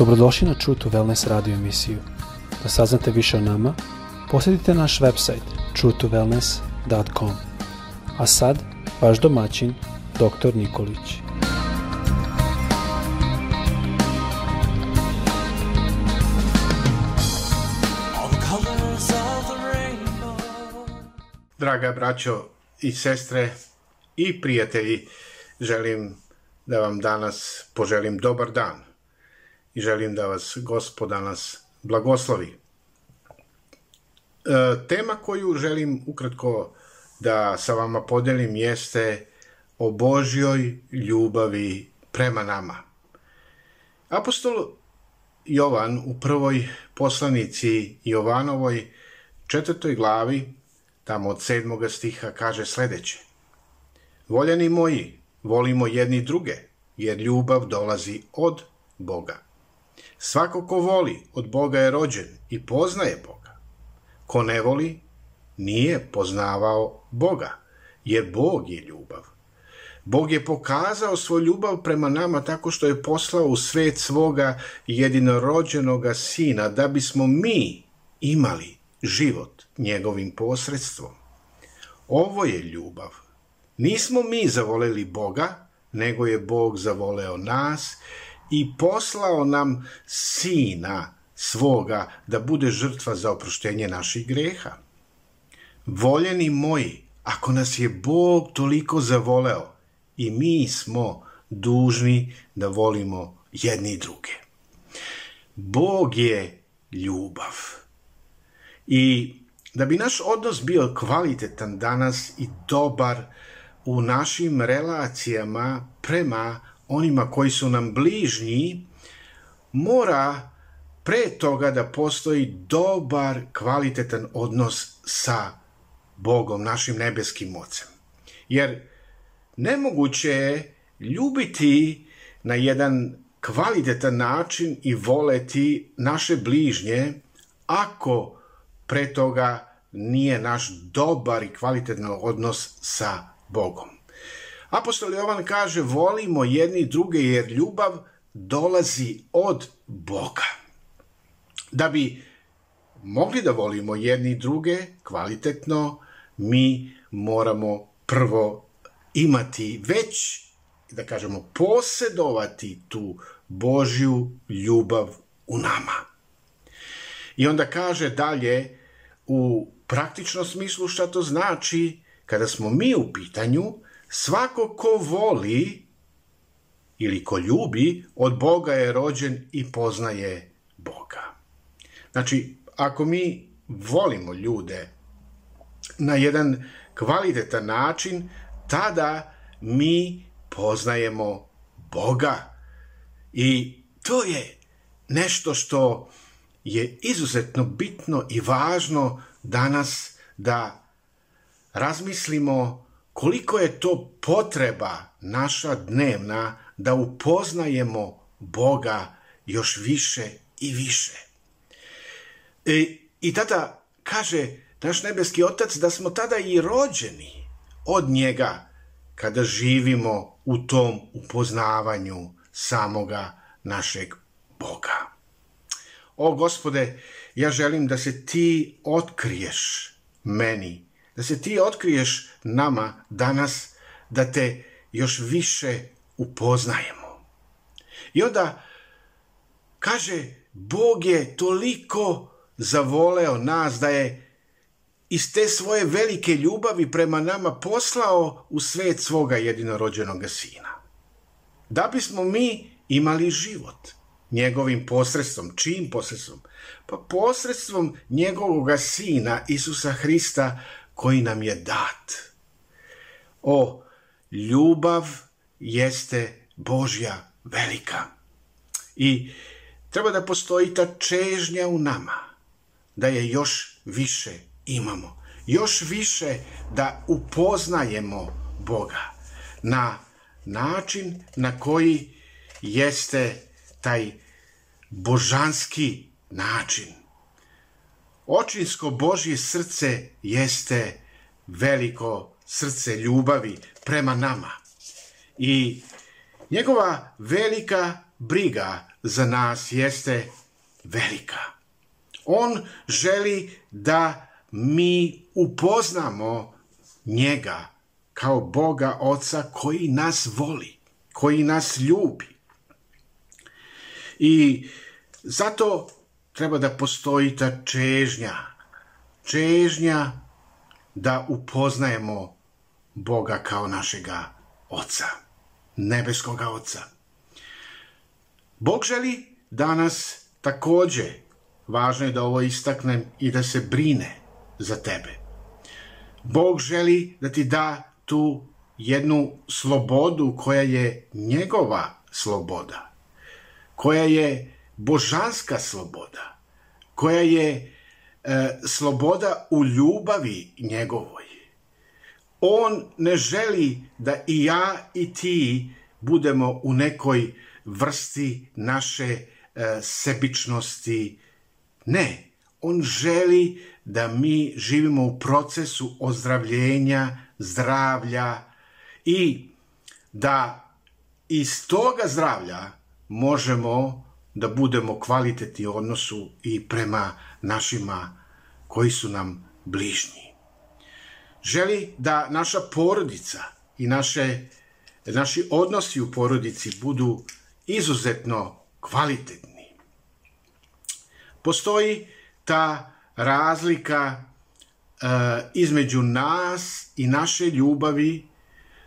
Dobrodošli na True to Wellness radio emisiju. Da saznate više o nama, posjetite naš website truetowellness.com. A sad, vaš domaćin, dr. Nikolić. Draga braćo i sestre i prijatelji, želim da vam danas poželim dobar dan i želim da vas Gospod danas blagoslovi. E, tema koju želim ukratko da sa vama podelim jeste o Božjoj ljubavi prema nama. Apostol Jovan u prvoj poslanici Jovanovoj četvrtoj glavi, tamo od sedmoga stiha, kaže sledeće. Voljeni moji, volimo jedni druge, jer ljubav dolazi od Boga. Svako ko voli od Boga je rođen i poznaje Boga. Ko ne voli, nije poznavao Boga, jer Bog je ljubav. Bog je pokazao svoju ljubav prema nama tako što je poslao u svet svoga jedinorođenoga sina, da bismo mi imali život njegovim posredstvom. Ovo je ljubav. Nismo mi zavoleli Boga, nego je Bog zavoleo nas i poslao nam sina svoga da bude žrtva za oproštenje naših greha. Voljeni moji, ako nas je Bog toliko zavoleo, i mi smo dužni da volimo jedni druge. Bog je ljubav. I da bi naš odnos bio kvalitetan danas i dobar u našim relacijama prema onima koji su nam bližnji, mora pre toga da postoji dobar, kvalitetan odnos sa Bogom, našim nebeskim ocem. Jer nemoguće je ljubiti na jedan kvalitetan način i voleti naše bližnje ako pre toga nije naš dobar i kvalitetan odnos sa Bogom. Apostol Jovan kaže volimo jedni druge jer ljubav dolazi od Boga. Da bi mogli da volimo jedni druge kvalitetno, mi moramo prvo imati već, da kažemo, posedovati tu Božju ljubav u nama. I onda kaže dalje, u praktičnom smislu šta to znači, kada smo mi u pitanju, Svako ko voli ili ko ljubi, od Boga je rođen i poznaje Boga. Znači, ako mi volimo ljude na jedan kvalitetan način, tada mi poznajemo Boga. I to je nešto što je izuzetno bitno i važno danas da razmislimo koliko je to potreba naša dnevna da upoznajemo Boga još više i više. E, I tada kaže naš nebeski otac da smo tada i rođeni od njega kada živimo u tom upoznavanju samoga našeg Boga. O gospode, ja želim da se ti otkriješ meni da se ti otkriješ nama danas, da te još više upoznajemo. I onda kaže, Bog je toliko zavoleo nas da je iz te svoje velike ljubavi prema nama poslao u svet svoga jedinorođenog sina. Da bismo mi imali život njegovim posredstvom. Čim posredstvom? Pa posredstvom njegovog sina Isusa Hrista koji nam je dat. O, ljubav jeste Božja velika. I treba da postoji ta čežnja u nama, da je još više imamo, još više da upoznajemo Boga na način na koji jeste taj božanski način. Očinsko Božje srce jeste veliko srce ljubavi prema nama. I njegova velika briga za nas jeste velika. On želi da mi upoznamo njega kao Boga Oca koji nas voli, koji nas ljubi. I zato treba da postoji ta čežnja, čežnja da upoznajemo Boga kao našega Oca, nebeskoga Oca. Bog želi danas takođe, važno je da ovo istaknem, i da se brine za tebe. Bog želi da ti da tu jednu slobodu koja je njegova sloboda, koja je božanska sloboda, koja je e, sloboda u ljubavi njegovoj. On ne želi da i ja i ti budemo u nekoj vrsti naše e, sebičnosti. Ne, on želi da mi živimo u procesu ozdravljenja, zdravlja i da iz toga zdravlja možemo da budemo kvalitetni u odnosu i prema našima koji su nam bližnji. Želi da naša porodica i naše, naši odnosi u porodici budu izuzetno kvalitetni. Postoji ta razlika e, između nas i naše ljubavi,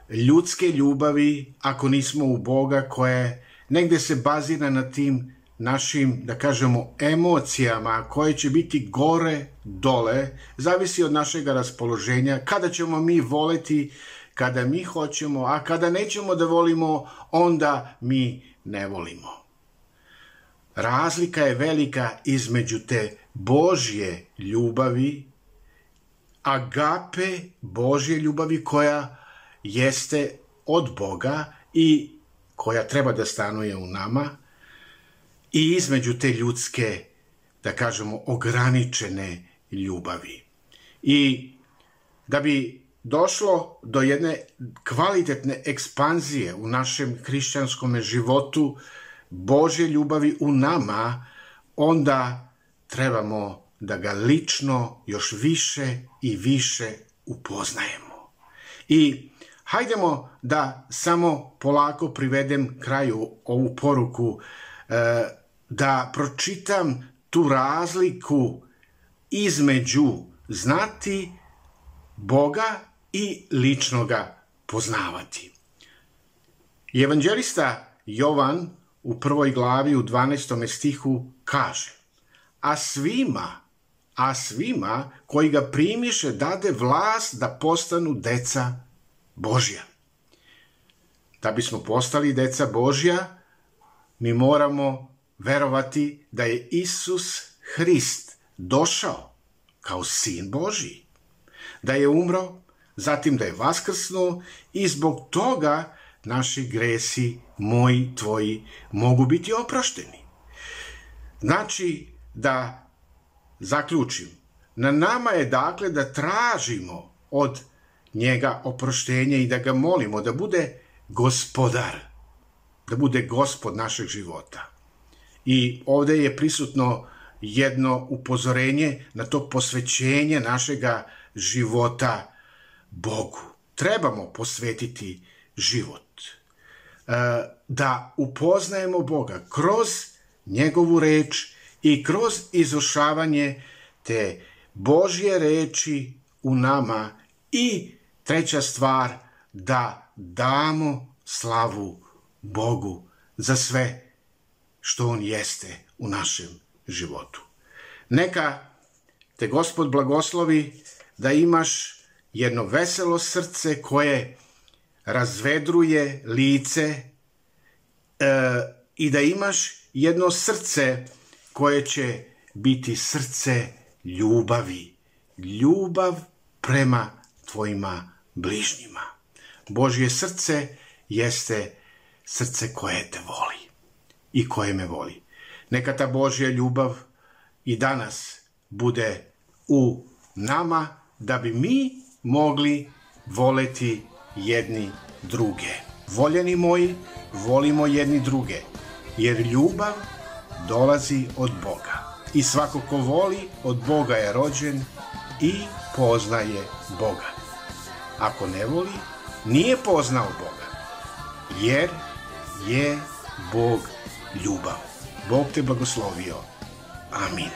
ljudske ljubavi, ako nismo u Boga, koje negde se bazira na tim našim, da kažemo, emocijama koje će biti gore, dole, zavisi od našeg raspoloženja, kada ćemo mi voleti, kada mi hoćemo, a kada nećemo da volimo, onda mi ne volimo. Razlika je velika između te Božje ljubavi, agape Božje ljubavi koja jeste od Boga i koja treba da stanuje u nama i između te ljudske, da kažemo, ograničene ljubavi. I da bi došlo do jedne kvalitetne ekspanzije u našem hrišćanskom životu, Božje ljubavi u nama, onda trebamo da ga lično još više i više upoznajemo. I hajdemo da samo polako privedem kraju ovu poruku, e, da pročitam tu razliku između znati Boga i lično ga poznavati. Evanđelista Jovan u prvoj glavi u 12. stihu kaže a svima, a svima koji ga primiše dade vlast da postanu deca Božja. Da bismo postali deca Božja, mi moramo verovati da je Isus Hrist došao kao sin Božji, da je umro, zatim da je vaskrsnuo i zbog toga naši gresi, moji, tvoji, mogu biti oprošteni. Znači, da zaključim, na nama je dakle da tražimo od njega oproštenje i da ga molimo da bude gospodar, da bude gospod našeg života. I ovde je prisutno jedno upozorenje na to posvećenje našega života Bogu. Trebamo posvetiti život. E, da upoznajemo Boga kroz njegovu reč i kroz izušavanje te Božje reči u nama i treća stvar da damo slavu Bogu za sve što On jeste u našem životu. Neka te Gospod blagoslovi da imaš jedno veselo srce koje razvedruje lice e, i da imaš jedno srce koje će biti srce ljubavi. Ljubav prema tvojima bližnjima. Božje srce jeste srce koje te voli i koje me voli. Neka ta Božja ljubav i danas bude u nama da bi mi mogli voleti jedni druge. Voljeni moji, volimo jedni druge jer ljubav dolazi od Boga. I svako ko voli od Boga je rođen i poznaje Boga. Ako ne voli, nije poznao Boga, jer je Bog ljubav. Bog te blagoslovio. Amin.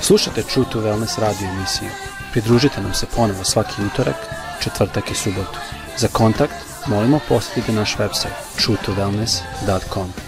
Slušajte True to Wellness radio emisiju. Pridružite nam se ponovo svaki utorak, četvrtak i subotu. Za kontakt molimo posjetite naš website truetowellness.com.